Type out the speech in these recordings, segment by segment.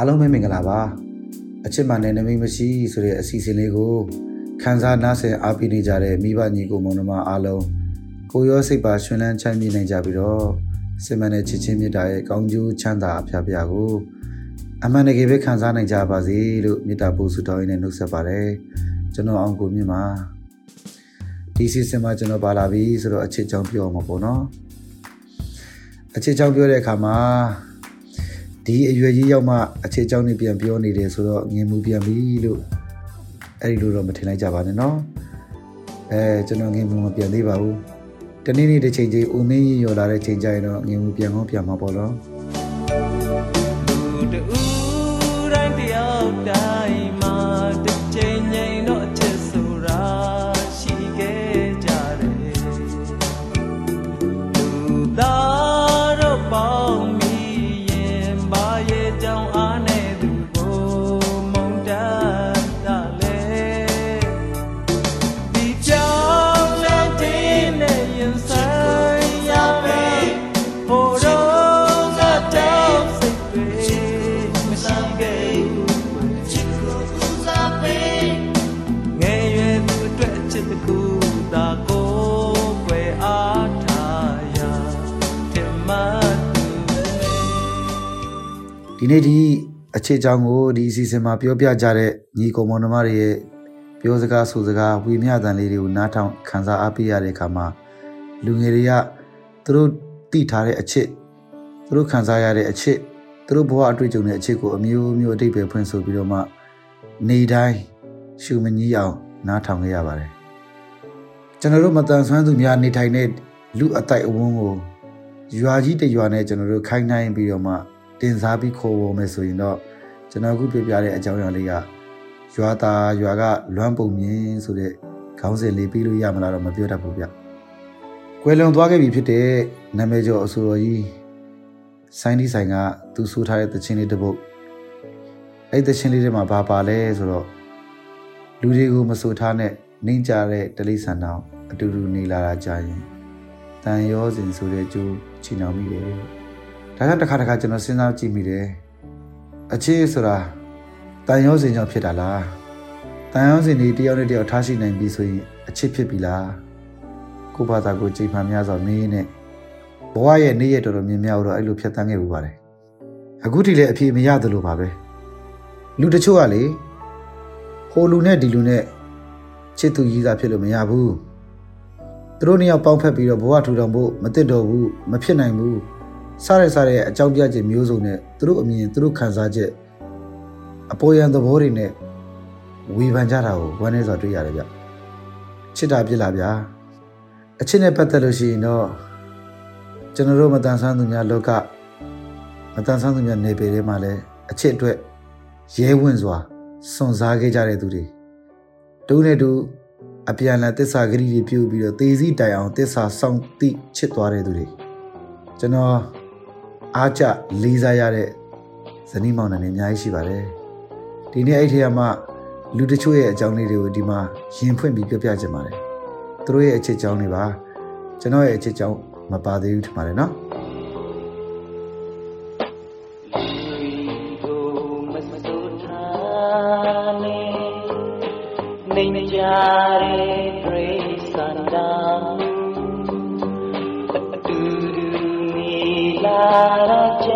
အားလုံးပဲမင်္ဂလာပါအချစ်မှနဲ့နမိတ်မရှိဆိုတဲ့အစီအစဉ်လေးကိုခန်းစားနားဆင်အားပေးနေကြတဲ့မိဘညီကိုမောင်နှမအားလုံးကိုရောစိတ်ပါရှင်လန်းချမ်းမြေ့နိုင်ကြပြီးတော့စင်မနဲ့ချစ်ချင်းမြတ်တာရဲ့ကောင်းကျိုးချမ်းသာအဖျားဖျားကိုအမှန်တကယ်ပဲခံစားနိုင်ကြပါစေလို့မေတ္တာပို့ဆုတောင်းရင်းနဲ့နှုတ်ဆက်ပါတယ်ကျွန်တော်အောင်ကိုမြင့်ပါဒီစီစဉ်မှာကျွန်တော်ပါလာပြီဆိုတော့အချစ်ကြောင်းပြောမှာပေါ့နော်အချစ်ကြောင်းပြောတဲ့အခါမှာ ဒီအရွယ်ကြီးရောက်မှအချစ်ကြောင်းနေပြန်ပြောနေတယ်ဆိုတော့ငင်မှုပြန်ပြီလို့အဲ့ဒီလိုတော့မထင်လိုက်ကြပါနဲ့နော်အဲကျွန်တော်ငင်မှုမပြန်သေးပါဘူးတနေ့နေ့တစ်ချိန်ချင်းဦးမင်းကြီးရော်လာတဲ့ချိန်ကျရင်တော့ငင်မှုပြန်ကောင်းပြန်မှာပေါ့နော် နေ့ဒီအခြေအကြောင်းကိုဒီအစီအစဉ်မှာပြောပြကြတဲ့ညီကောင်မောင်နှမတွေရဲ့ပြောစကားဆိုစကားဝေမျှတန်လေးတွေကိုနားထောင်ခန်းစားအားပေးရတဲ့အခါမှာလူငယ်တွေကသူတို့သိထားတဲ့အချစ်သူတို့ခံစားရတဲ့အချစ်သူတို့ဘဝအတွေ့အကြုံတဲ့အချစ်ကိုအမျိုးမျိုးအတိတ်ပဲဖွင့်ဆိုပြီးတော့မှနေတိုင်းရှုမငီးအောင်နားထောင်ခဲ့ရပါတယ်ကျွန်တော်တို့မတန်ဆွမ်းသူများနေထိုင်တဲ့လူအတိုက်အဝန်းကိုရွာကြီးတစ်ရွာနဲ့ကျွန်တော်တို့ခိုင်းနိုင်ပြီးတော့မှ တင်စားပြီးခေါ်ဝေါ်မယ်ဆိုရင်တော့ကျွန်တော်အခုပြပြတဲ့အကြောင်းအရာလေးကရွာသားရွာကလွမ်းပုံမြင်ဆိုတဲ့ခေါင်းစဉ်လေးပြီးလို့ရမလားတော့မပြောတတ်ဘူးဗျ။ကွယ်လွန်သွားခဲ့ပြီဖြစ်တဲ့နာမည်ကျော်အဆိုတော်ကြီးဆိုင်းဒီဆိုင်ကသူဆိုထားတဲ့သချင်းလေးတစ်ပုဒ်အဲ့သချင်းလေးထဲမှာဘာပါလဲဆိုတော့လူတွေကိုမဆိုထားနဲ့နှင်းကြတဲ့တလိษံတောင်အတူတူနေလာတာကြာရင်တန်ရောစဉ်ဆိုတဲ့ကျိုးချီနှောင်မိတယ် ဒါကြောင့်တစ်ခါတစ်ခါကျွန်တော်စဉ်းစားကြည့်မိတယ်အချစ်ဆိုတာတန်ရောစင်ကြောင့်ဖြစ်တာလားတန်ရောစင်ဒီတယောက်နဲ့တယောက်ထားရှိနိုင်ပြီဆိုရင်အချစ်ဖြစ်ပြီလားကိုယ့်ဘာသာကိုချိန်မှန်များစွာမင်းနဲ့ဘဝရဲ့နေ့ရက်တော်တော်များများတော့အဲ့လိုဖြတ်သန်းခဲ့ဘူးပါတယ်အခုထိလည်းအဖြေမရသလိုပါပဲလူတချို့ကလေဟိုလူနဲ့ဒီလူနဲ့ချစ်သူကြီးစားဖြစ်လို့မရဘူးသူတို့နှစ်ယောက်ပေါင်းဖက်ပြီးတော့ဘဝထူထောင်ဖို့မသင့်တော်ဘူးမဖြစ်နိုင်ဘူး စားရစားရအကြောင်းပြချက်မျိုးစုံနဲ့သူတို့အမြင်သူတို့ခံစားချက်အပေါ်ယံသဘောတွေနဲ့ဝေဖန်ကြတာကိုဝမ်းနေစွာတွေ့ရတယ်ဗျချစ်တာပြစ်လာဗျာအချစ်နဲ့ပတ်သက်လို့ရှိရင်တော့ကျွန်တော်တို့မတန်ဆန်းသူများလောကမတန်ဆန်းသူများနေပေထဲမှာလည်းအချစ်အတွက်ရဲဝင့်စွာစွန့်စားခဲ့ကြတဲ့သူတွေတူနဲ့တူအပြန်အလှန်တစ္ဆာဂရိတွေပြုပြီးတော့သေစီတိုင်အောင်တစ္ဆာစောင့်တိချစ်သွားတဲ့သူတွေကျွန်တော် အားကြလေးစားရတဲ့ဇနီးမောင်နှံတွေအများကြီးရှိပါတယ်ဒီနေ့အဲ့ထက်မှလူတချို့ရဲ့အကြောင်းလေးတွေကိုဒီမှာရင်ဖွင့်ပြီးပြောပြချင်ပါတယ်သူတို့ရဲ့အချစ်အကြောင်းတွေပါကျွန်တော်ရဲ့အချစ်အကြောင်းမပါသေးဘူးထင်ပါတယ်နော်မစိုးထားနေနေမကြတဲ့ လာကြ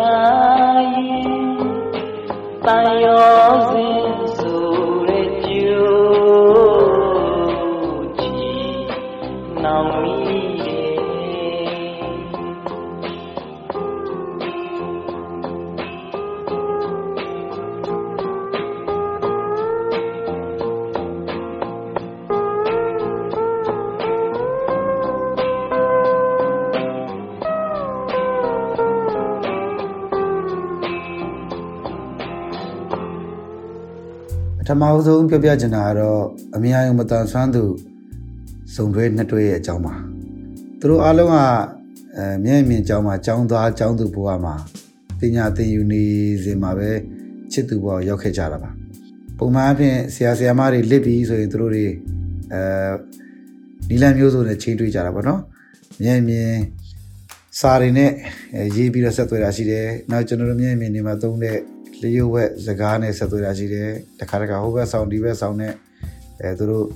မအဆုံးပြောပြချင်တာကတော့အမြင်အယုံမတန်ဆွမ်းသူစုံတွဲနှစ်တွဲရဲ့အကြောင်းပါသူတို့အားလုံးကအဲမျက်မြင်အကြောင်းမှာကျောင်းသားကျောင်းသူဘဝမှာပညာသင်ယူနေစဉ်မှာပဲချစ်သူဘဝရောက်ခဲ့ကြတာပါပုံမှန်အဖြစ်ဆရာဆရာမတွေလစ်ပြီးဆိုရင်သူတို့တွေအဲနီလန်မျိုးစုံနဲ့ချိန်တွေ့ကြတာပေါ့နော်မျက်မြင်စာတွေနဲ့အဲရေးပြီးတော့ဆက်သွယ်တာရှိတယ်နောက်ကျွန်တော်တို့မျက်မြင်တွေမှာသုံးတဲ့ လျှို့ဝက်စကားနဲ့ဆက်သွယ်တာရှိတယ်တခါတခါဟိုဘက်ဆောင်ဒီဘက်ဆောင်နဲ့အဲသူတို့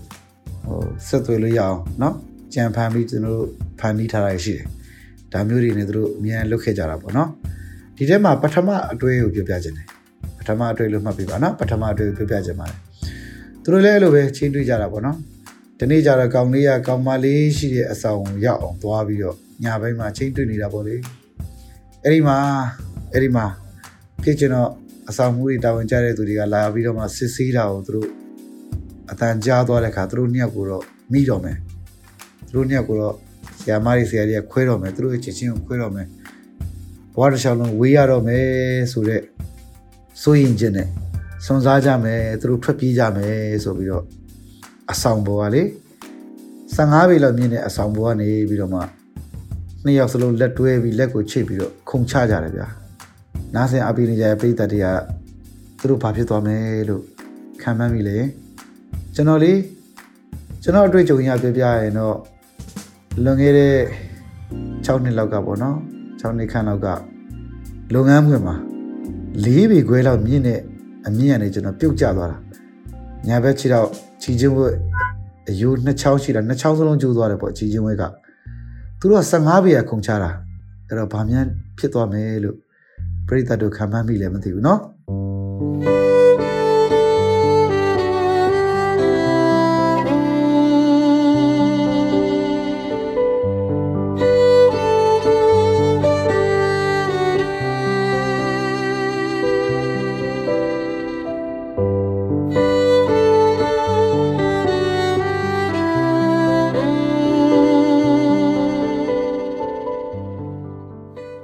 ဟိုဆက်သွယ်လို့ရအောင်เนาะကြံဖန်ပြီးကျွန်တော်တို့ဖန်တီးထားတာရှိတယ်ဒါမျိုးတွေနဲ့သူတို့အများကြီးလုပ်ခဲ့ကြတာပေါ့เนาะဒီထဲမှာပထမအတွေ့ကိုပြောပြခြင်းတယ်ပထမအတွေ့လို့မှတ်ပြီးပါเนาะပထမအတွေ့ကိုပြောပြခြင်းပါတယ်သူတို့လည်းအဲ့လိုပဲချင်းတွေ့ကြတာပေါ့เนาะဒီနေ့ကျတော့ကောင်လေးကကောင်မလေးရှိတဲ့အဆောင်ရောက်အောင်သွားပြီးတော့ညာဘက်မှာချင်းတွေ့နေတာပေါ့လေအဲ့ဒီမှာအဲ့ဒီမှာဖြစ်ကျွန်တော် အဆောင်မှုတွေတာဝန်ကျတဲ့သူတွေကလာပြီးတော့မှစစ်ဆေးတာကိုသူတို့အတန်ကြားသွားတဲ့အခါသူတို့နှစ်ယောက်ကိုတော့မိတော့မယ်သူတို့နှစ်ယောက်ကိုတော့ဆရာမတွေဆရာတွေကခွဲတော့မယ်သူတို့ရဲ့ချစ်ချင်းကိုခွဲတော့မယ်ဘဝတစ်လျှောက်လုံးဝေးရတော့မယ်ဆိုတော့စိုးရင်ခြင်းနဲ့စွန်စားကြမယ်သူတို့ထွက်ပြေးကြမယ်ဆိုပြီးတော့အဆောင်ပေါ်ကလေ15ပေလောက်မြင့်တဲ့အဆောင်ပေါ်ကနေပြီးတော့မှနှစ်ယောက်စလုံးလက်တွဲပြီးလက်ကိုချိတ်ပြီးတော့ခုန်ချကြတယ်ဗျာ နားဆင်အပိနေကြတဲ့ပိဿတ်တွေကသူတို့ဘာဖြစ်သွားမယ်လို့ခံမှန်းမိလေကျွန်တော်လေကျွန်တော်အတွေ့အကြုံရပြပြရင်တော့လွန်ခဲ့တဲ့6နှစ်လောက်ကပေါ့နော်6နှစ်ခန့်လောက်ကလုပ်ငန်းခွင်မှာ၄ပေခွဲလောက်မြင့်တဲ့အမြင့်ရနေကျွန်တော်ပြုတ်ကျသွားတာညာဘက်ခြေတော့ခြေချင်းဝက်အယိုးနှစ်ချောင်းရှိတာနှစ်ချောင်းစလုံးကျိုးသွားတယ်ပေါ့ခြေချင်းဝက်ကသူတို့က15ပေရခုန်ချတာအဲ့တော့ဗာမြန်ဖြစ်သွားမယ်လို့ ပြိတ္တတို့ခံမှန်းမိလည်းမသိဘူးเนาะ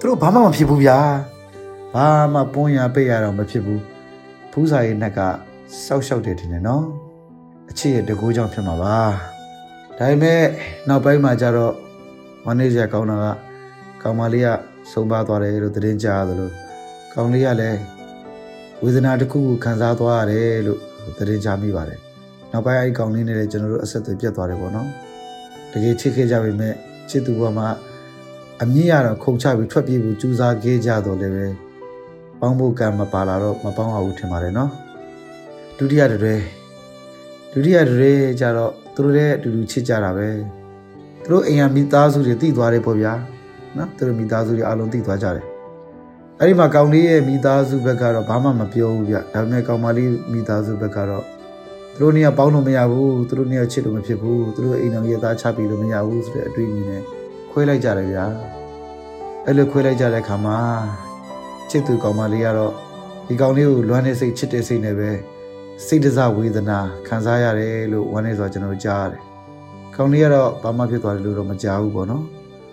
သူတို့ဘာမှမဖြစ်ဘူးဗျာ ဘာမှပွန်းရပိတ်ရတော့မဖြစ်ဘူးဖူးစာရဲ့နှက်ကစောက်ရှောက်တယ်ထင်တယ်နော်အချစ်ရဲ့တကူကြောင့်ဖြစ်မှာပါဒါပေမဲ့နောက်ပိုင်းမှာကျတော့ဝမ်းနေစရာကောင်းတာကကောင်မလေးကဆုံးပါသွားတယ်လို့သတင်းကြားရတယ်လို့ကောင်လေးကလည်းဝေဒနာတစ်ခုကိုခံစားသွားရတယ်လို့သတင်းကြားမိပါတယ်နောက်ပိုင်းအဲ့ဒီကောင်လေးနဲ့လည်းကျွန်တော်တို့အဆက်အသွယ်ပြတ်သွားတယ်ပေါ့နော်တကယ်ချစ်ခဲ့ကြပေမဲ့ချစ်သူဘဝမှာအမြင့်ရတော့ခုန်ချပြီးထွက်ပြေးဖို့ကြိုးစားခဲ့ကြတော့လည်းပဲ ပေါင်းဖို့ကံမပါလာတော့မပေါင်းအောင်ထင်ပါတယ်နော်ဒုတိယတွဲဒုတိယတွဲကြတော့သူတို့လည်းအတူတူချစ်ကြတာပဲသူတို့အိမ်ရမိသားစုတွေတိသွားတယ်ပေါ့ဗျာနော်သူတို့မိသားစုတွေအလုံးတိသွားကြတယ်အဲ့ဒီမှာကောင်လေးရဲ့မိသားစုဘက်ကတော့ဘာမှမပြောဘူးဗျဒါပေမဲ့ကောင်မလေးမိသားစုဘက်ကတော့သူတို့နေရာပေါင်းလို့မရဘူးသူတို့နေရာချစ်လို့မဖြစ်ဘူးသူတို့အိမ်တော်ရဲ့သားချပြီးလို့မရဘူးဆိုတဲ့အတွေ့အမြင်နဲ့ခွဲလိုက်ကြတယ်ဗျာအဲ့လိုခွဲလိုက်ကြတဲ့အခါမှာ ချစ်သူကောင်မလေးကတော့ဒီကောင်လေးကိုလွမ်းတဲ့စိတ်ချစ်တဲ့စိတ်နဲ့ပဲစိတ်တစဝေဒနာခံစားရတယ်လို့ဝမ်းနေဆိုကျွန်တော်ကြားရတယ်။ကောင်လေးကတော့ဘာမှဖြစ်သွားတယ်လို့တော့မကြားဘူးပေါ့နော်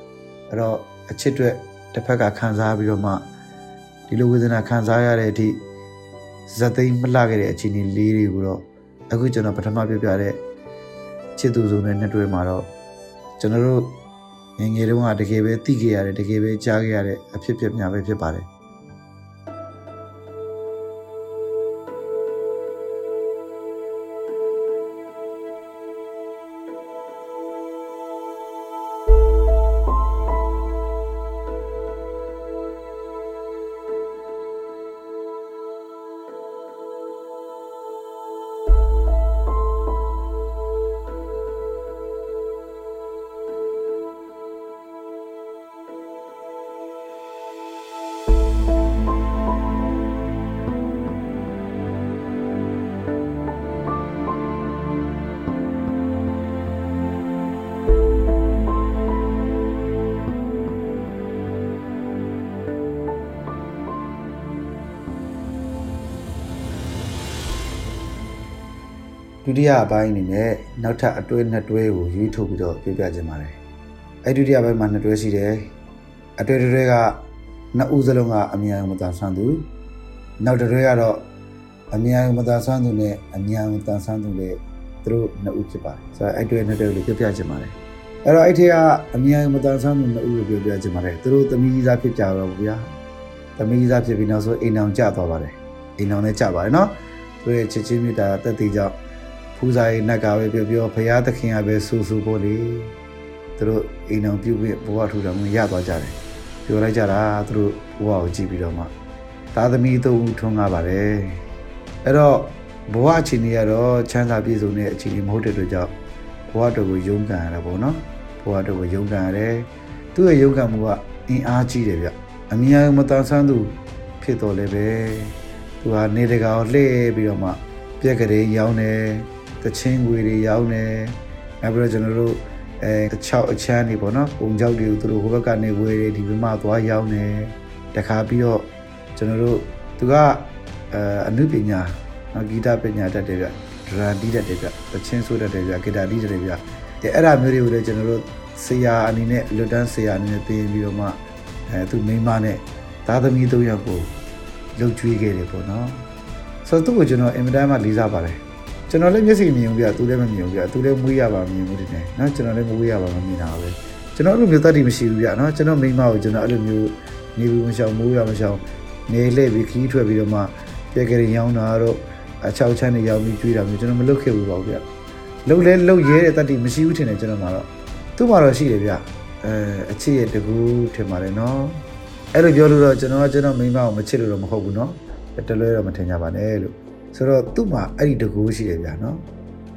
။အဲ့တော့အချစ်အတွက်တစ်ဖက်ကခံစားပြီးတော့မှဒီလိုဝေဒနာခံစားရတဲ့အထိဇက်သိမ်းမလှခဲ့တဲ့အခြေအနေလေးတွေကိုတော့အခုကျွန်တော်ပထမပြပြတဲ့ချစ်သူစုံတဲ့နှစ်တွဲမှာတော့ကျွန်တော်တို့ငယ်ငယ်တုန်းကတကယ်ပဲသိခဲ့ရတယ်တကယ်ပဲကြားခဲ့ရတဲ့အဖြစ်ဖြစ်များပဲဖြစ်ပါတယ် ဒုတိယအပိုင်းအနေနဲ့နောက်ထပ်အတွဲနှစ်တွဲကိုရွေးထုတ်ပြီးတော့ပြပြခြင်းပါတယ်အဲဒုတိယပိုင်းမှာနှစ်တွဲရှိတယ်အတွဲတစ်တွဲကနှစ်ဦးစလုံးကအမြန်မတန်ဆန်းသူနောက်တစ်တွဲကတော့အမြန်မတန်ဆန်းသူနဲ့အမြန်မတန်ဆန်းသူနဲ့သူတို့နှစ်ဦးဖြစ်ပါတယ်ဆိုတော့အဲတွဲနှစ်တွဲကိုပြပြခြင်းပါတယ်အဲ့တော့အဲ့ထက်ကအမြန်မတန်ဆန်းသူနှစ်ဦးကိုပြပြခြင်းပါတယ်သူတို့သမီးကြီးသားဖြစ်ကြတော့ဗျာသမီးကြီးသားဖြစ်ပြီးနောက်ဆိုအိမ်အောင်ကျသွားပါတယ်အိမ်အောင်လည်းကျပါတယ်နော်သူတို့ရဲ့ချစ်ချင်းမြတ်တာတက်တည်ကြောင့် ဖူးစာရေးနတ်ကပဲပြောပြောဘုရားသခင်ကပဲဆူဆူဖို့လေသူတို့အိမ်အောင်ပြုတ်ပြီးဘဝထူတော်မူရသွားကြတယ်ပြောလိုက်ကြတာသူတို့ဘဝကိုကြည့်ပြီးတော့မှသားသမီးသုံးဦးထွန်းကားပါတယ်အဲ့တော့ဘဝအခြေအနေကတော့ချမ်းသာပြည့်စုံတဲ့အခြေအနေမဟုတ်တဲ့အတွက်ကြောင့်ဘဝတော်ကိုယုံကန်ရတာပေါ့နော်ဘဝတော်ကိုယုံကန်ရတယ်သူ့ရဲ့ယုံကန်မှုကအင်အားကြီးတယ်ဗျအမြဲမတန်ဆန်းသူဖြစ်တော်လည်းပဲသူဟာနေတကာကိုလှည့်ပြီးတော့မှပြက်ကလေးရောင်းတယ် တချင်းငွေတွေရောင်းတယ်နောက်ပြီးတော့ကျွန်တော်တို့အဲ6အချမ်းတွေပေါ့နော်ပုံကြောက်တွေကိုသူတို့ဟိုဘက်ကနေဝယ်တယ်ဒီဘက်မှာသွားရောင်းတယ်တခါပြီးတော့ကျွန်တော်တို့သူကအဲအနုပညာနော်ဂီတပညာတတ်တယ်ဗျဒရာတီးတတ်တယ်ဗျတချင်းဆိုတတ်တယ်ဗျဂီတာတီးတတ်တယ်ဗျအဲအဲ့ဒါမျိုးတွေကိုလည်းကျွန်တော်တို့ဆရာအနေနဲ့လွတ်တန်းဆရာအနေနဲ့သင်ပြီးတော့မှအဲသူမိန်းမနဲ့သားသမီးသုံးယောက်ကိုလှုပ်ကြွေးခဲ့တယ်ပေါ့နော်ဆိုတော့သူ့ကိုကျွန်တော်အင်မတန်မှလေးစားပါတယ် ကျွန်တော်လည်းမျက်စိမြင်ဘူးဗျသူလည်းမမြင်ဘူးဗျသူလည်းမွေးရပါမမြင်ဘူးတင်တယ်နော်ကျွန်တော်လည်းမွေးရပါမမြင်တာပဲကျွန်တော်အဲ့လိုမျိုးတတ်တည်မရှိဘူးဗျနော်ကျွန်တော်မိန်းမကိုကျွန်တော်အဲ့လိုမျိုးနေဘူးမရှောင်မိုးရမရှောင်နေလှည့်ပြီးခီးထွက်ပြီးတော့မှပြက်ကလေးရောင်းတာတော့အချောက်ချမ်းတွေရောင်းပြီးကျွေးတာမျိုးကျွန်တော်မလုပ်ခဲ့ဘူးပါဘူးဗျလှုပ်လဲလှုပ်ရဲတဲ့တတ်တည်မရှိဘူးထင်တယ်ကျွန်တော်မှာတော့သူ့မှာတော့ရှိတယ်ဗျအဲအချစ်ရဲ့တကူထင်ပါတယ်နော်အဲ့လိုပြောလို့တော့ကျွန်တော်ကကျွန်တော်မိန်းမကိုမချစ်လို့တော့မဟုတ်ဘူးနော်တလွဲတော့မထင်ကြပါနဲ့လို့ ဆိုတော့သူ့မှာအဲ့ဒီတကူရှိတယ်ဗျာနော်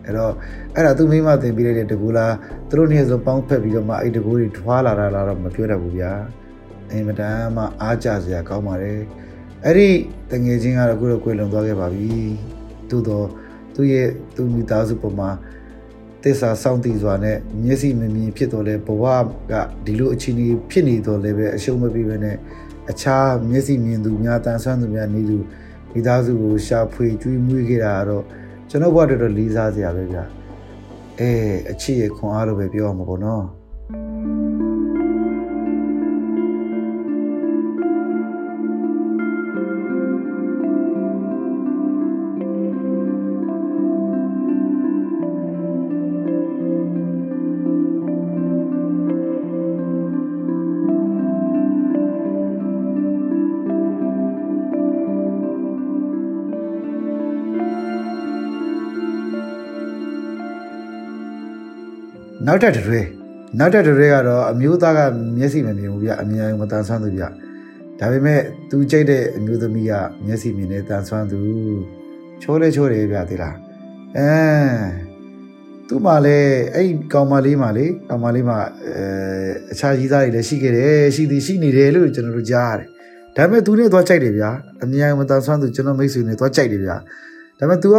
အဲ့တော့အဲ့ဒါသူမိမတင်ပြီးလိုက်တဲ့တကူလားသူတို့နေ့ဆိုပေါင်းဖက်ပြီးတော့မှအဲ့တကူတွေထွာလာတာလားတော့မပြောတတ်ဘူးဗျာအင်မတန်မှအားကြစရာကောင်းပါတယ်အဲ့ဒီတငယ်ချင်းကတော့အခုတော့ကွယ်လွန်သွားခဲ့ပါပြီသို့တော့သူ့ရဲ့သူ့မိသားစုပေါ်မှာတစ္ဆာစောင့်တည်စွာနဲ့မျက်စိမမြင်ဖြစ်တော်လဲဘဝကဒီလိုအခြေအနေဖြစ်နေတော်လဲပဲအရှုံးမပေးဘဲနဲ့အခြားမျက်စိမြင်သူများတန်ဆွမ်းသူများနေသူမိ သားစုကိုရှာဖွေကျွေးမွေးခဲ့တာကတော့ကျွန်တော်ဘဝတော်တော်လေးစားစရာပဲဗျာအဲအချစ်ရခွန်အားလို့ပဲပြောရမှာပေါ့နော် နောက်ထပ်တစ်တွေနောက်ထပ်တစ်တွေကတော့အမျိုးသားကမျက်စိမမြင်ဘူးဗျအမြင်မတန်ဆွမ်းသူဗျဒါပေမဲ့သူကြိတ်တဲ့အမျိုးသမီးကမျက်စိမြင်နေတန်ဆွမ်းသူချိုးလဲချိုးတယ်ဗျသိလားအဲသူ့မှာလည်းအဲ့ကောင်မလေးမှာလေကောင်မလေးမှာအဲအခြားကြီးသားတွေလည်းရှိခဲ့တယ်ရှိသည်ရှိနေတယ်လို့ကျွန်တော်တို့ကြားရတယ်ဒါပေမဲ့သူနဲ့သွားကြိုက်တယ်ဗျာအမြင်မတန်ဆွမ်းသူကျွန်တော်မိတ်ဆွေနဲ့သွားကြိုက်တယ်ဗျာဒါပေမဲ့ तू က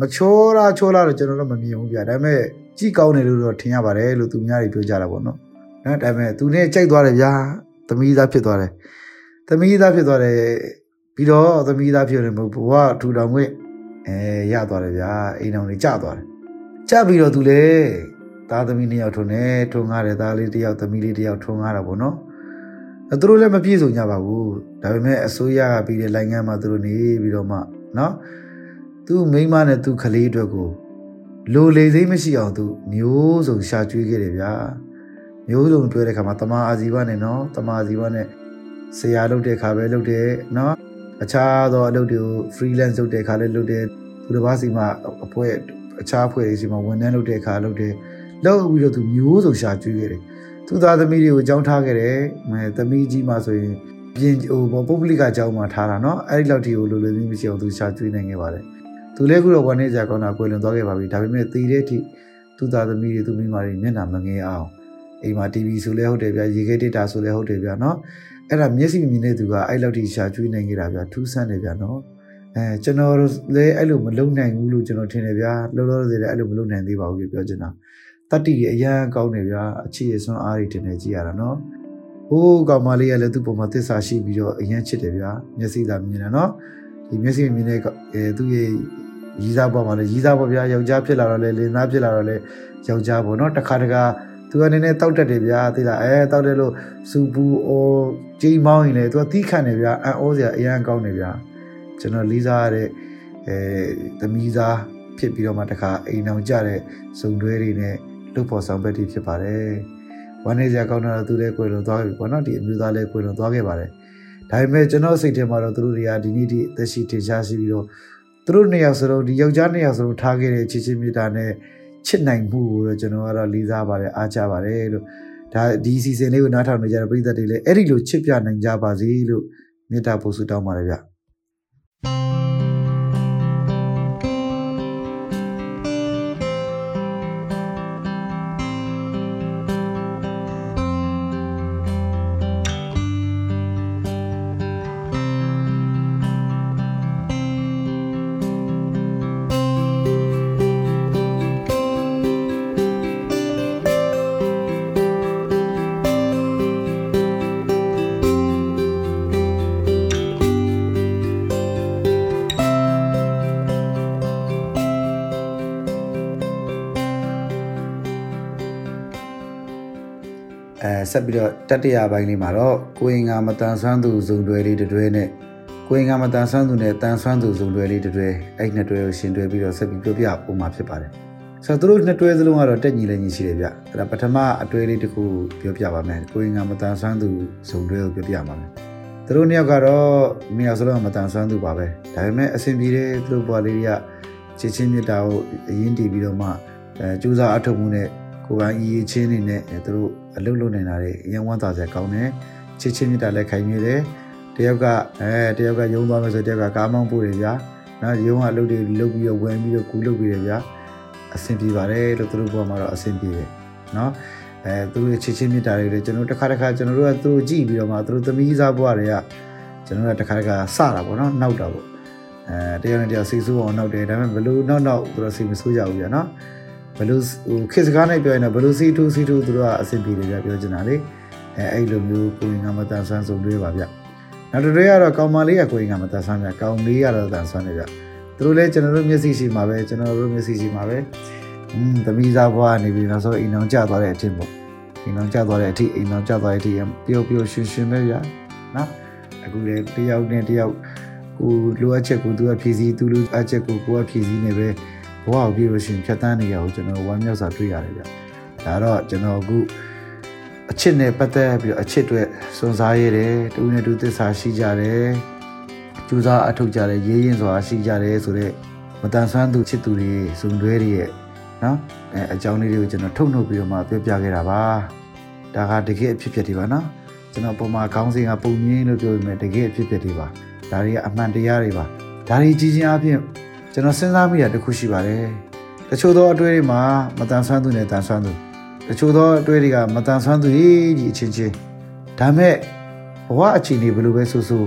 မချောတာချောလာတော့ကျွန်တော်တို့မမြင်ဘူးဗျာဒါပေမဲ့ ကြည့်ကောင်းတယ်လို့တော့ထင်ရပါတယ်လို့သူများတွေပြောကြတာပေါ့နော်နော်ဒါပေမဲ့သူနဲ့ကြိုက်သွားတယ်ဗျာသမီးသားဖြစ်သွားတယ်သမီးသားဖြစ်သွားတယ်ပြီးတော့သမီးသားဖြစ်တယ်ဘဝထူထောင်ခွင့်အဲရသွားတယ်ဗျာအိမ်တော်တွေကြသွားတယ်ကြပြီးတော့သူလေသားသမီးနှစ်ယောက်ထုံနေထုံငားတယ်သားလေးတစ်ယောက်သမီးလေးတစ်ယောက်ထုံငားတာပေါ့နော်အဲသူတို့လည်းမပြည့်စုံကြပါဘူးဒါပေမဲ့အစိုးရကပြီးတဲ့နိုင်ငံမှာသူတို့နေပြီးတော့မှနော်သူ့မိန်းမနဲ့သူ့ကလေးအတွက်ကို လိုလေစိမ့်မရှိအောင်သူမျိုးစုံရှာကျွေးခဲ့တယ်ဗျာမျိုးစုံတွေ့တဲ့ခါမှာတမာအာဇီဝနဲ့နော်တမာအာဇီဝနဲ့ဆရာလုပ်တဲ့ခါပဲလုပ်တယ်နော်အခြားသောအလုပ်တွေကို freelance လုပ်တဲ့ခါလည်းလုပ်တယ်သူတစ်ပါးစီမှာအဖွဲ့အခြားအဖွဲ့တွေစီမှာဝန်ထမ်းလုပ်တဲ့ခါလုပ်တယ်လုပ်ပြီးတော့သူမျိုးစုံရှာကျွေးခဲ့တယ်သူသားသမီးတွေကိုအကြောင်းထားခဲ့တယ်အဲသမီးကြီးမှဆိုရင်ပြင်ဟိုပုဂ္ဂလိကအကြောင်းမှထားတာနော်အဲ့ဒီလောက်ထိကိုလိုလိုသိမရှိအောင်သူရှာကျွေးနိုင်ခဲ့ပါတယ် သူလည်းခုတော့ဝန်နေကြကောင်းတာကွယ်လွန်သွားခဲ့ပါပြီဒါပေမဲ့တည်တဲ့အထိသူ့သားသမီးတွေသူ့မိမာတွေမျက်နှာမငယ်အောင်အိမ်မှာ TV ဆိုလဲဟုတ်တယ်ဗျာရေခဲတက်တာဆိုလဲဟုတ်တယ်ဗျာနော်အဲ့ဒါမျက်စိမြင်တဲ့သူကအဲ့လောက်ထိရှာကျွေးနိုင်ကြတာဗျာထူးဆန်းတယ်ဗျာနော်အဲကျွန်တော်လည်းအဲ့လိုမလုံနိုင်ဘူးလို့ကျွန်တော်ထင်တယ်ဗျာလောလောဆယ်လည်းအဲ့လိုမလုံနိုင်သေးပါဘူးပြောချင်တာတတ္တိအရန်ကောင်းတယ်ဗျာအချစ်ရဆွမ်းအားတွေတင်နေကြရတာနော်ိုးကောင်မလေးကလည်းသူ့ပုံမှာသစ္စာရှိပြီးတော့အရင်ချစ်တယ်ဗျာမျက်စိသာမြင်တယ်နော်ဒီမျက်စိမြင်တဲ့သူ့ရဲ့ ရီးစားပေါ်မှာလည်းရီးစားပေါ်ဗျာယောက်ျားဖြစ်လာတော့လေလင်သားဖြစ်လာတော့လေယောက်ျားပေါ့နော်တခါတခါသူကနည်းနည်းတောက်တက်တယ်ဗျာသိလားအဲတောက်တယ်လို့စူပူအိုကြိမ်မောင်းရင်လေသူကတီးခန့်တယ်ဗျာအံ့ဩစရာအရန်ကောင်းတယ်ဗျာကျွန်တော်လေးစားရတဲ့အဲသမီးသားဖြစ်ပြီးတော့မှတခါအိမ်အောင်ကြတဲ့ဇုံတွဲတွေနဲ့လုတ်ဖို့ဆောင်ဘက်တွေဖြစ်ပါတယ်ဝမ်းနေစရာကောင်းတာသူလည်းကိုယ်လုံးသွားပြီပေါ့နော်ဒီအမျိုးသားလည်းကိုယ်လုံးသွားခဲ့ပါတယ်ဒါပေမဲ့ကျွန်တော်စိတ်ထဲမှာတော့သူတို့တွေကဒီနေ့ဒီအသက်ရှိထင်ရှားရှိပြီးတော့ သူတို့နှစ်ယောက်စလုံးဒီယောက်ျားနှစ်ယောက်စလုံးထားခဲ့တဲ့ချစ်ချင်းမေတ္တာနဲ့ချစ်နိုင်မှုကိုတော့ကျွန်တော်ကတော့လေးစားပါတယ်အားကြပါတယ်လို့ဒါဒီစီစဉ်လေးကိုနားထောင်နေကြတဲ့ပရိသတ်တွေလည်းအဲ့ဒီလိုချစ်ပြနိုင်ကြပါစေလို့မေတ္တာပို့ဆုတောင်းပါတယ်ဗျ။ ဆက်ပြီးတော့တတိယပိုင်းလေးမှာတော့ကိုရင်ကမတန်ဆွမ်းသူဇုံတွဲလေးတစ်တွဲနဲ့ကိုရင်ကမတန်ဆွမ်းသူနဲ့တန်ဆွမ်းသူဇုံတွဲလေးတစ်တွဲအဲ့နှစ်တွဲကိုရှင်တွဲပြီးတော့ဆက်ပြီးပြောပြပုံမှာဖြစ်ပါတယ်ဆိုတော့သူတို့နှစ်တွဲစလုံးကတော့တက်ညီလည်းညီရှိတယ်ဗျအဲ့ဒါပထမအတွဲလေးတစ်ခုပြောပြပါမယ်ကိုရင်ကမတန်ဆွမ်းသူဇုံတွဲကိုပြောပြပါမယ်သူတို့နှစ်ယောက်ကတော့နှစ်ယောက်စလုံးကမတန်ဆွမ်းသူပါပဲဒါပေမဲ့အဆင်ပြေတဲ့သူတို့ဘွားလေးတွေကချစ်ချင်းမြတ်တာကိုအရင်တည်ပြီးတော့မှအဲကြိုးစားအထောက်မှုနဲ့ ကိုယ်ပိုင်အရေးချင်းနေနဲ့သူတို့အလုပ်လုပ်နေတာတွေအရင်ဝမ်းသာစရာကောင်းတယ်ချစ်ချင်းမြတ်တာလည်းခိုင်မြဲတယ်တယောက်ကအဲတယောက်ကယုံသွားမယ်ဆိုတယောက်ကကားမောင်းပို့တယ်ဗျာနော်ယုံကအလုပ်တွေလုပ်ပြီးတော့ဝင်ပြီးတော့ကူလုပ်ပြီးတယ်ဗျာအဆင်ပြေပါတယ်လို့သူတို့ဘဝမှာတော့အဆင်ပြေတယ်နော်အဲသူတို့ချစ်ချင်းမြတ်တာတွေလည်းကျွန်တော်တစ်ခါတစ်ခါကျွန်တော်တို့ကသူတို့ကြည့်ပြီးတော့မှသူတို့သမီးစားဘဝတွေကကျွန်တော်တို့တစ်ခါတစ်ခါစတာပေါ့နော်နောက်တာပေါ့အဲတယောက်နဲ့တယောက်စိတ်ဆိုးအောင်နောက်တယ်ဒါပေမဲ့ဘလို့နောက်နောက်သူတို့စိတ်မဆိုးကြဘူးဗျာနော် ဘလို့ဟိုခေတ်စကားနဲ့ပြောရင်တော့ဘလို့စီထူးစီထူးသူတို့ကအဆင်ပြေတယ်ဗျပြောချင်တာလေအဲအဲ့လိုမျိုးကိုရင်ကမတန်ဆန်းဆုံးတွေးပါဗျနောက်တစ်တွေကတော့ကောင်မလေးကကိုရင်ကမတန်ဆန်းဗျကောင်လေးကတော့တန်ဆန်းတယ်ဗျသူတို့လည်းကျွန်တော်တို့မျက်စိရှိမှာပဲကျွန်တော်တို့မျက်စိရှိမှာပဲอืมသမီးသားဘွားနေပြီးနောက်ဆုံးအိမ်အောင်ကျသွားတဲ့အထင်ပေါ့အိမ်အောင်ကျသွားတဲ့အထိအိမ်အောင်ကျသွားတဲ့အထိပျော်ပျော်ရွှင်ရွှင်ပဲဗျနော်အခုလေတယောက်နဲ့တယောက်ကိုလိုအပ်ချက်ကိုသူကဖြည့်ဆည်းသူလိုအပ်ချက်ကိုကိုကဖြည့်ဆည်းနေပဲ ဘဝကိုပြီးလို့ရှိရင်ဖြတ်တန်းနေရအောင်ကျွန်တော်ဝမ်းမြောက်စွာတွေ့ရတယ်ဗျဒါတော့ကျွန်တော်အခုအချစ်နဲ့ပတ်သက်ပြီးတော့အချစ်တွေစွန့်စားရတယ်တူနဲ့တူသစ္စာရှိကြတယ်ကျူစားအထုတ်ကြတယ်ရေးရင်စွာရှိကြတယ်ဆိုတော့မတန်ဆွမ်းသူချစ်သူတွေစုံတွဲတွေရဲ့နော်အဲအကြောင်းလေးတွေကိုကျွန်တော်ထုတ်နှုတ်ပြီးတော့မှပြောပြခဲ့တာပါဒါကတကယ်အဖြစ်ဖြစ်တွေပါနော်ကျွန်တော်ပုံမှာခေါင်းစဉ်ကပုံရင်းလို့ပြောပေမဲ့တကယ်အဖြစ်ဖြစ်တွေပါဒါတွေကအမှန်တရားတွေပါဒါတွေကြီးချင်းအဖြစ် ကျွန်တော်စဉ်းစားမိတာတစ်ခုရှိပါတယ်တချို့သောအတွေ့တွေမှာမတန်ဆွမ်းသူနဲ့တန်ဆွမ်းသူတချို့သောအတွေ့တွေကမတန်ဆွမ်းသူကြီးအချင်းချင်းဒါမဲ့ဘဝအခြေအနေဘယ်လိုပဲဆိုဆို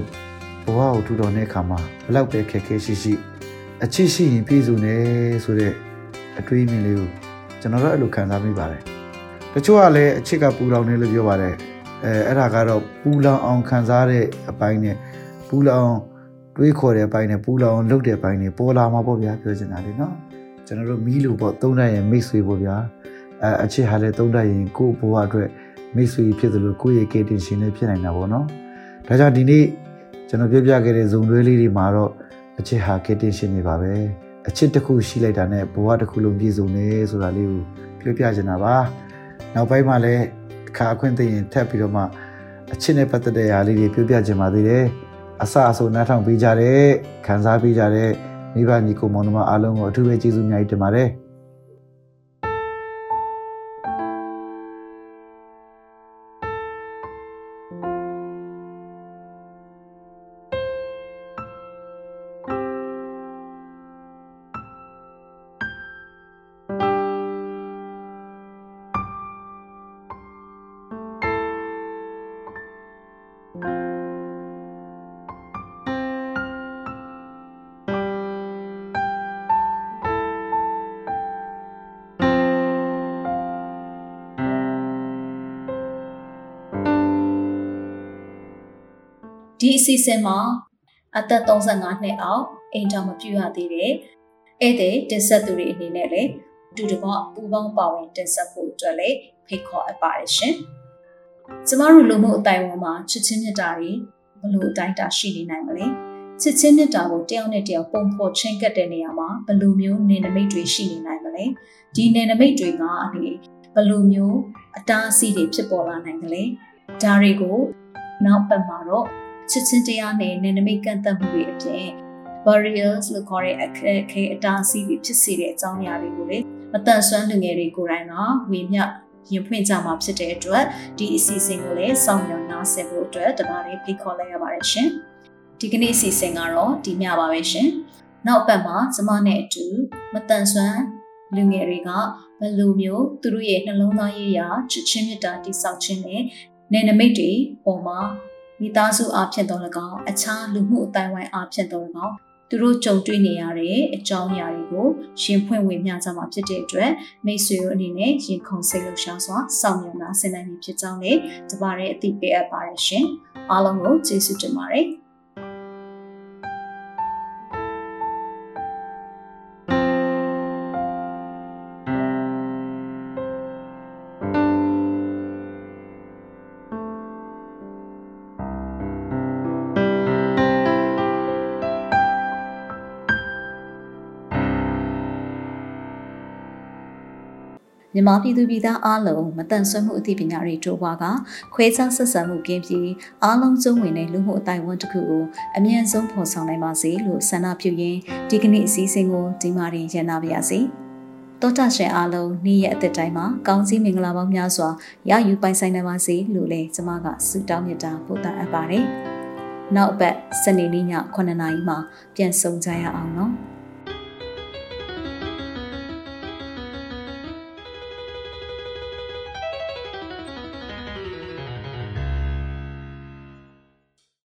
ဘဝကိုထူထောင်တဲ့အခါမှာဘလောက်ပဲခက်ခဲရှိရှိအချစ်ရှိရင်ပြည့်စုံတယ်ဆိုတဲ့အတွေးအမြင်လေးကိုကျွန်တော်တို့အဲ့လိုခံစားမိပါတယ်တချို့ကလည်းအချစ်ကပူလောင်နေလို့ပြောပါတယ်အဲအဲ့ဒါကတော့ပူလောင်အောင်ခံစားတဲ့အပိုင်းနဲ့ပူလောင် တွေးခေါ်တဲ့အပိုင်းနဲ့ပူလောင်လုပ်တဲ့အပိုင်းနဲ့ပေါ်လာမှာပေါ့ဗျာပြောချင်တာလေနော်ကျွန်တော်တို့မီးလို့ပေါ့သုံးတတ်ရင်မိတ်ဆွေပေါ့ဗျာအဲအချစ်ဟာလည်းသုံးတတ်ရင်ကိုယ့်ဘဝအတွက်မိတ်ဆွေဖြစ်သလိုကိုယ့်ရဲ့ကေတင်ရှင်လည်းဖြစ်နိုင်တာပေါ့နော်ဒါကြောင့်ဒီနေ့ကျွန်တော်ပြောပြခဲ့တဲ့ဇုံတွဲလေးတွေမှာတော့အချစ်ဟာကေတင်ရှင်နေပါပဲအချစ်တစ်ခုရှိလိုက်တာနဲ့ဘဝတစ်ခုလုံးပြည့်စုံနေဆိုတာလေးကိုပြောပြချင်တာပါနောက်ပိုင်းမှာလည်းခါအခွင့်သိရင်ထပ်ပြီးတော့မှအချစ်နဲ့ပတ်သက်တဲ့အားလေးတွေပြောပြချင်ပါသေးတယ် အဆအဆိုနားထောင်ပေးကြတဲ့ခံစားပေးကြတဲ့မိဘညီကိုမောင်နှမအားလုံးကိုအထူးပဲကျေးဇူးအများကြီးတင်ပါတယ် ဒီအစီအစဉ်မှာအသက်35နှစ်အောက်အိမ်ထောင်မပြုရသေးတဲ့ဧည့်သည်တင်ဆက်သူတွေအနေနဲ့လည်းတူတကွပူပေါင်းပါဝင်တင်ဆက်ဖို့အတွက်လည်းဖိတ်ခေါ်အပ်ပါတယ်ရှင်။ကျမတို့လူမှုအတိုင်းအဝန်မှာချစ်ချင်းမြတ်တာတွေဘလို့အတိုင်းတာရှိနေနိုင်မလဲ။ချစ်ချင်းမြတ်တာကိုတယောက်နဲ့တယောက်ပုံဖော်ချင်းကပ်တဲ့နေရာမှာဘလို့မျိုးနေနမိတ်တွေရှိနေနိုင်မလဲ။ဒီနေနမိတ်တွေကအနေဘလို့မျိုးအတားအဆီးတွေဖြစ်ပေါ်လာနိုင်တယ်လေ။ဒါတွေကိုနောက်ပတ်မှာတော့ ချစ်ချင်းတရားနဲ့နယ်နိမိတ်ကန့်သတ်မှုတွေအပြင် barriers လို့ခေါ်တဲ့အခက်အခဲအတားအဆီးတွေဖြစ်စေတဲ့အကြောင်းအရာတွေကိုလေမတန်ဆွမ်းလူငယ်တွေကိုယ်တိုင်ကဝေမျှရင်ဖွင့်ကြမှာဖြစ်တဲ့အတွက်ဒီအစီအစဉ်ကိုလည်းစောင့်မျှော်နားဆင်ဖို့အတွက်တပါးလေးဖိတ်ခေါ်လိုက်ရပါတယ်ရှင်ဒီကနေ့အစီအစဉ်ကတော့ဒီမျှပါပဲရှင်နောက်ပတ်မှာကျမနဲ့အတူမတန်ဆွမ်းလူငယ်တွေကဘယ်လိုမျိုးသူတို့ရဲ့နှလုံးသားရေးရာချစ်ချင်းမြတ်တာတိဆောက်ခြင်းနဲ့နယ်နိမိတ်တွေပေါ်မှာ မိသားစုအဖြစ်တော်၎င်းအခြားလူမှုအတိုင်းဝိုင်းအဖြစ်တော်၎င်းသူတို့ကြုံတွေ့နေရတဲ့အကြောင်းအရာတွေကိုရှင်ဖွင့်ဝေမျှကြမှာဖြစ်တဲ့အတွက်မိတ်ဆွေတို့အနေနဲ့ရင်ခုန်စိတ်လှုပ်ရှားစွာစောင့်မျှော်နာဆင်နိုင်ပြီဖြစ်ကြောင်းလည်းတပါတဲ့အသိပေးအပ်ပါတယ်ရှင်။အားလုံးကိုကျေးဇူးတင်ပါတယ်။။ မြန်မာပြည်သူပြည်သားအားလုံးမတန်ဆွမ်းမှုအသိပညာတွေတိုးပွားကခွဲခြားဆက်ဆံမှုကင်းပြီးအားလုံးစုံဝင်တဲ့လူမှုအတိုင်းအဝန်တစ်ခုကိုအမြင့်ဆုံးဖော်ဆောင်နိုင်ပါစေလို့ဆန္ဒပြုရင်းဒီကနေ့အစည်းအဝေးကိုဒီမှာရင်ရန်နာပါရစေ။တောတာရှင်အားလုံးနေ့ရက်အသက်တိုင်းမှာကောင်းစည်းမင်္ဂလာပေါင်းများစွာရယူပိုင်ဆိုင်နိုင်ပါစေလို့လည်းကျွန်မကဆုတောင်းမြတ်တာပို့တာအပ်ပါတယ်။နောက်အပတ်စနေနေ့ည9:00နာရီမှာပြန်ဆုံကြရအောင်နော်။